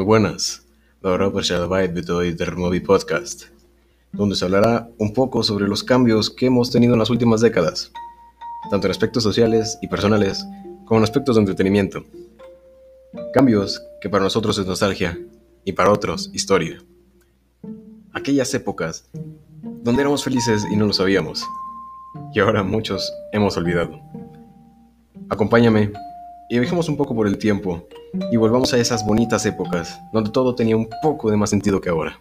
Muy buenas, Laura Pershadabayt de Todo Ternovi Podcast, donde se hablará un poco sobre los cambios que hemos tenido en las últimas décadas, tanto en aspectos sociales y personales como en aspectos de entretenimiento. Cambios que para nosotros es nostalgia y para otros historia. Aquellas épocas donde éramos felices y no lo sabíamos, y ahora muchos hemos olvidado. Acompáñame y viajemos un poco por el tiempo y volvamos a esas bonitas épocas donde todo tenía un poco de más sentido que ahora.